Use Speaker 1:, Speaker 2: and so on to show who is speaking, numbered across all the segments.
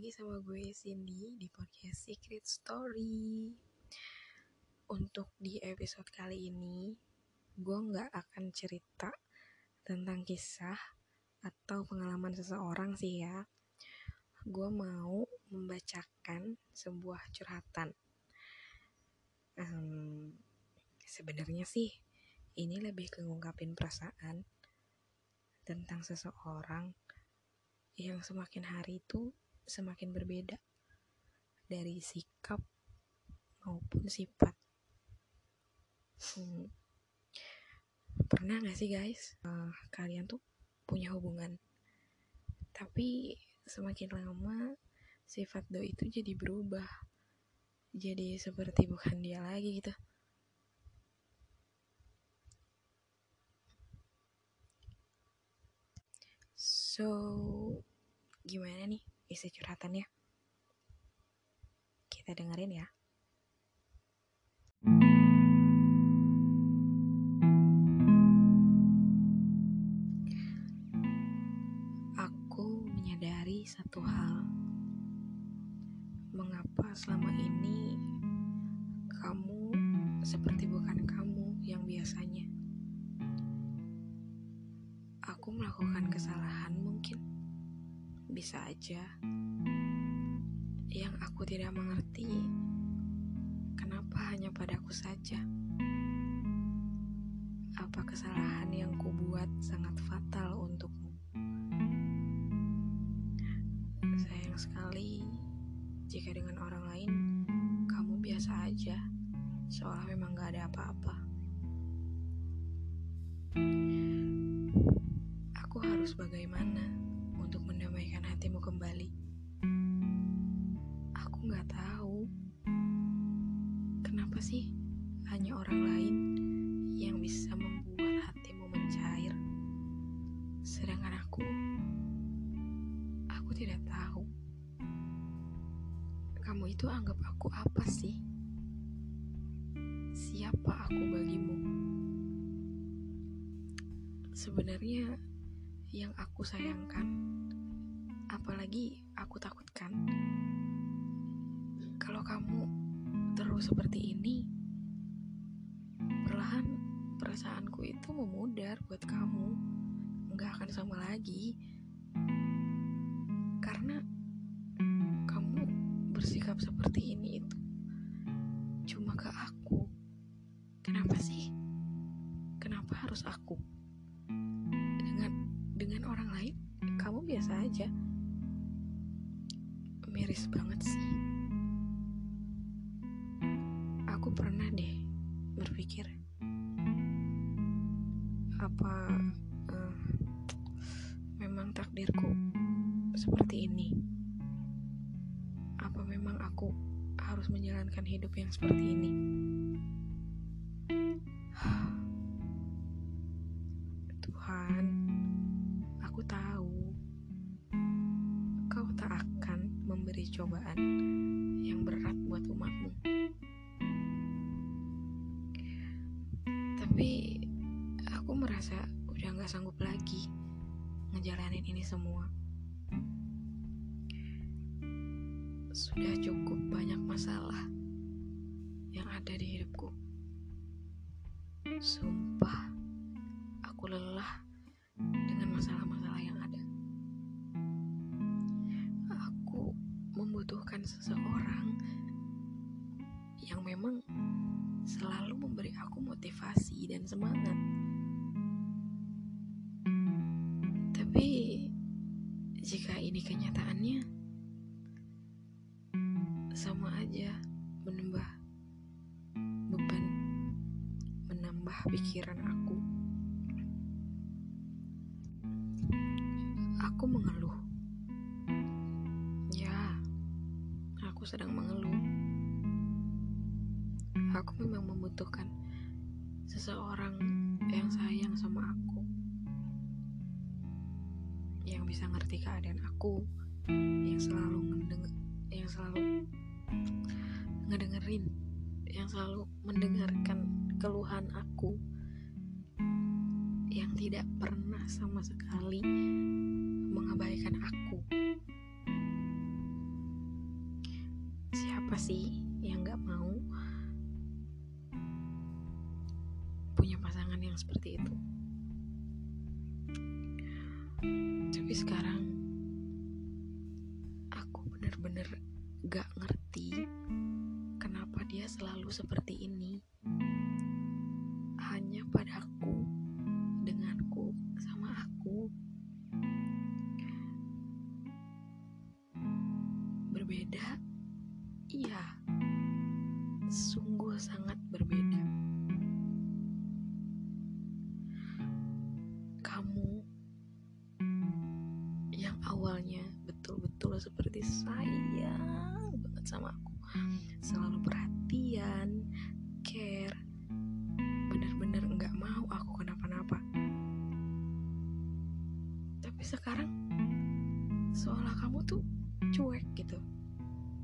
Speaker 1: lagi sama gue Cindy di podcast Secret Story. Untuk di episode kali ini, gue nggak akan cerita tentang kisah atau pengalaman seseorang sih ya. Gue mau membacakan sebuah curhatan. Um, Sebenarnya sih ini lebih ke ngungkapin perasaan tentang seseorang yang semakin hari itu semakin berbeda dari sikap maupun sifat. Hmm. Pernah gak sih guys, uh, kalian tuh punya hubungan, tapi semakin lama sifat do itu jadi berubah, jadi seperti bukan dia lagi gitu. So, gimana nih isi curhatannya? Kita dengerin ya. Aku menyadari satu hal. Mengapa selama ini kamu seperti bukan kamu yang biasanya? Aku melakukan kesalahan mungkin bisa aja. Yang aku tidak mengerti, kenapa hanya padaku saja? Apa kesalahan yang kubuat sangat fatal untukmu? Sayang sekali, jika dengan orang lain kamu biasa aja, seolah memang gak ada apa-apa. Nggak tahu kenapa sih hanya orang lain yang bisa membuat hatimu mencair, sedangkan aku, aku tidak tahu. Kamu itu anggap aku apa sih? Siapa aku bagimu? Sebenarnya yang aku sayangkan, apalagi aku takutkan. Kalau kamu terus seperti ini, perlahan perasaanku itu memudar buat kamu, nggak akan sama lagi. Karena kamu bersikap seperti ini itu apa uh, memang takdirku seperti ini apa memang aku harus menjalankan hidup yang seperti ini Tuhan Aku tahu kau tak akan memberi cobaan yang berat buat umatmu. Aku merasa udah gak sanggup lagi ngejalanin ini semua. Sudah cukup banyak masalah yang ada di hidupku. Sumpah, jika ini kenyataannya, sama aja menambah beban, menambah pikiran aku. Aku mengeluh. Ya, aku sedang mengeluh. Aku memang membutuhkan seseorang yang sayang sama aku. Yang bisa ngerti keadaan aku, yang selalu ngedenger, yang selalu ngedengerin, yang selalu mendengarkan keluhan aku yang tidak pernah sama sekali mengabaikan aku. siapa sih yang nggak mau punya pasangan yang seperti itu tapi sekarang aku bener-bener gak ngerti kenapa dia selalu seperti ini seperti sayang banget sama aku. Selalu perhatian care. Bener-bener nggak mau aku kenapa-napa. Tapi sekarang seolah kamu tuh cuek gitu.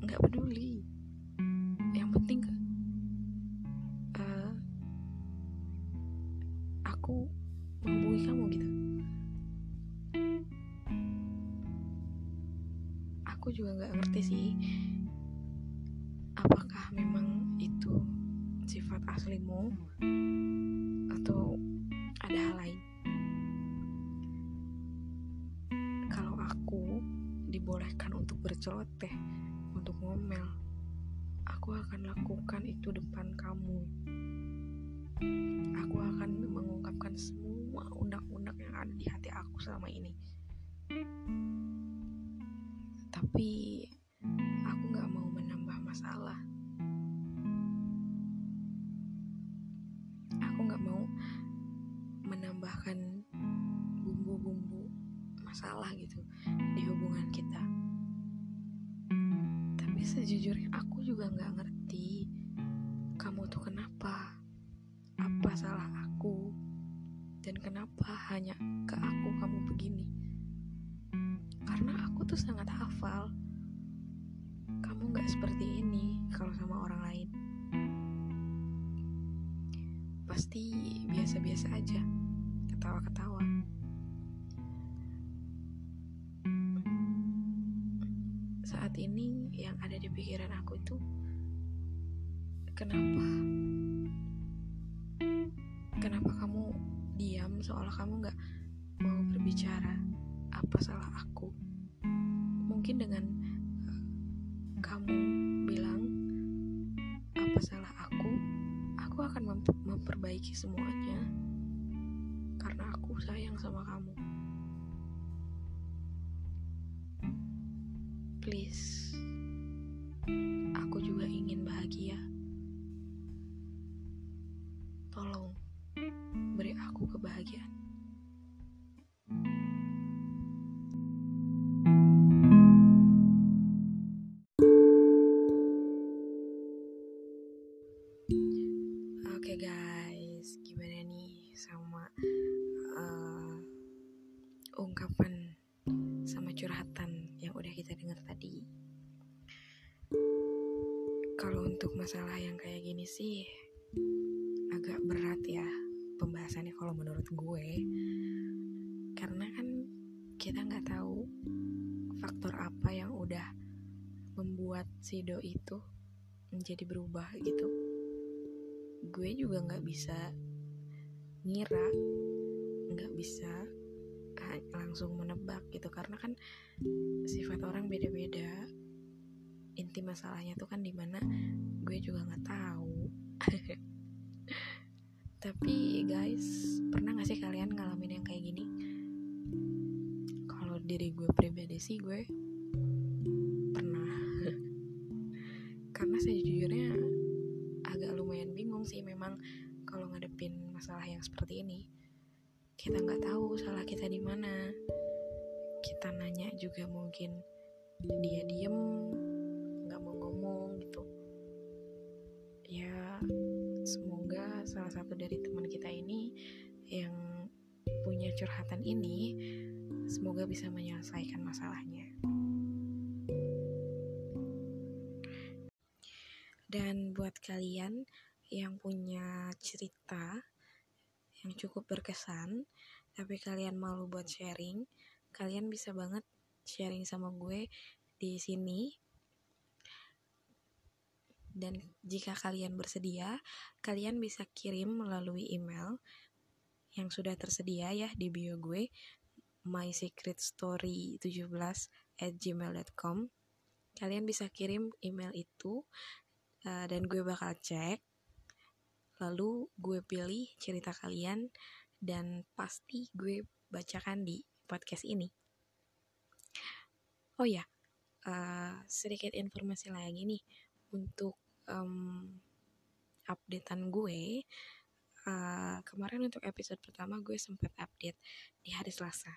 Speaker 1: Nggak peduli. Yang penting juga nggak ngerti sih. Apakah memang itu sifat aslimu atau ada hal lain? Kalau aku dibolehkan untuk berceloteh untuk ngomel aku akan lakukan itu depan kamu. Aku akan mengungkapkan semua unek-unek yang ada di hati aku selama ini tapi aku gak mau menambah masalah. Aku gak mau menambahkan bumbu-bumbu masalah gitu di hubungan kita. Tapi sejujurnya aku juga gak ngerti kamu tuh kenapa apa salah aku dan kenapa hanya ke aku kamu begini. Karena aku tuh sangat hafal. Kamu gak seperti ini kalau sama orang lain. Pasti biasa-biasa aja ketawa-ketawa. Saat ini yang ada di pikiran aku itu kenapa? Kenapa kamu diam seolah kamu nggak mau berbicara? Apa salah aku mungkin dengan eh, kamu bilang apa salah aku? Aku akan mem- memperbaiki semuanya karena aku sayang sama kamu. Please aku juga ingin bahagia masalah yang kayak gini sih agak berat ya pembahasannya kalau menurut gue, karena kan kita nggak tahu faktor apa yang udah membuat si do itu menjadi berubah gitu. Gue juga nggak bisa ngira nggak bisa langsung menebak gitu. Karena kan sifat orang beda-beda inti masalahnya tuh kan di mana gue juga nggak tahu. Tapi guys pernah gak sih kalian ngalamin yang kayak gini? Kalau diri gue pribadi sih gue pernah. Karena sejujurnya agak lumayan bingung sih memang kalau ngadepin masalah yang seperti ini. Kita nggak tahu salah kita di mana. Kita nanya juga mungkin dia diem salah satu dari teman kita ini yang punya curhatan ini semoga bisa menyelesaikan masalahnya Dan buat kalian yang punya cerita yang cukup berkesan, tapi kalian malu buat sharing, kalian bisa banget sharing sama gue di sini. Dan jika kalian bersedia, kalian bisa kirim melalui email yang sudah tersedia ya di bio gue mysecretstory17 at gmail.com kalian bisa kirim email itu uh, dan gue bakal cek. Lalu gue pilih cerita kalian dan pasti gue bacakan di podcast ini. Oh ya uh, sedikit informasi lagi nih. Untuk um, updatean gue uh, kemarin untuk episode pertama gue sempat update di hari Selasa.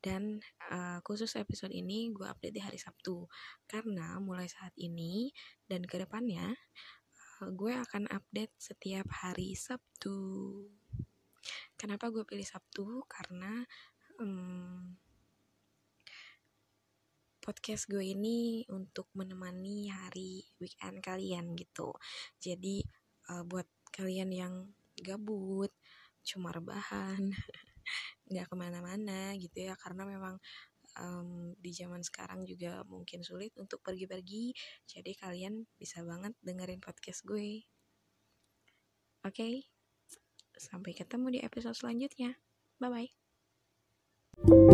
Speaker 1: Dan uh, khusus episode ini gue update di hari Sabtu. Karena mulai saat ini dan ke depannya uh, gue akan update setiap hari Sabtu. Kenapa gue pilih Sabtu? Karena um, podcast gue ini untuk menemani hari weekend kalian gitu. Jadi uh, buat kalian yang gabut, cuma rebahan, nggak ke mana-mana gitu ya, karena memang um, di zaman sekarang juga mungkin sulit untuk pergi-pergi. Jadi kalian bisa banget dengerin podcast gue. Oke, okay? sampai ketemu di episode selanjutnya. Bye bye.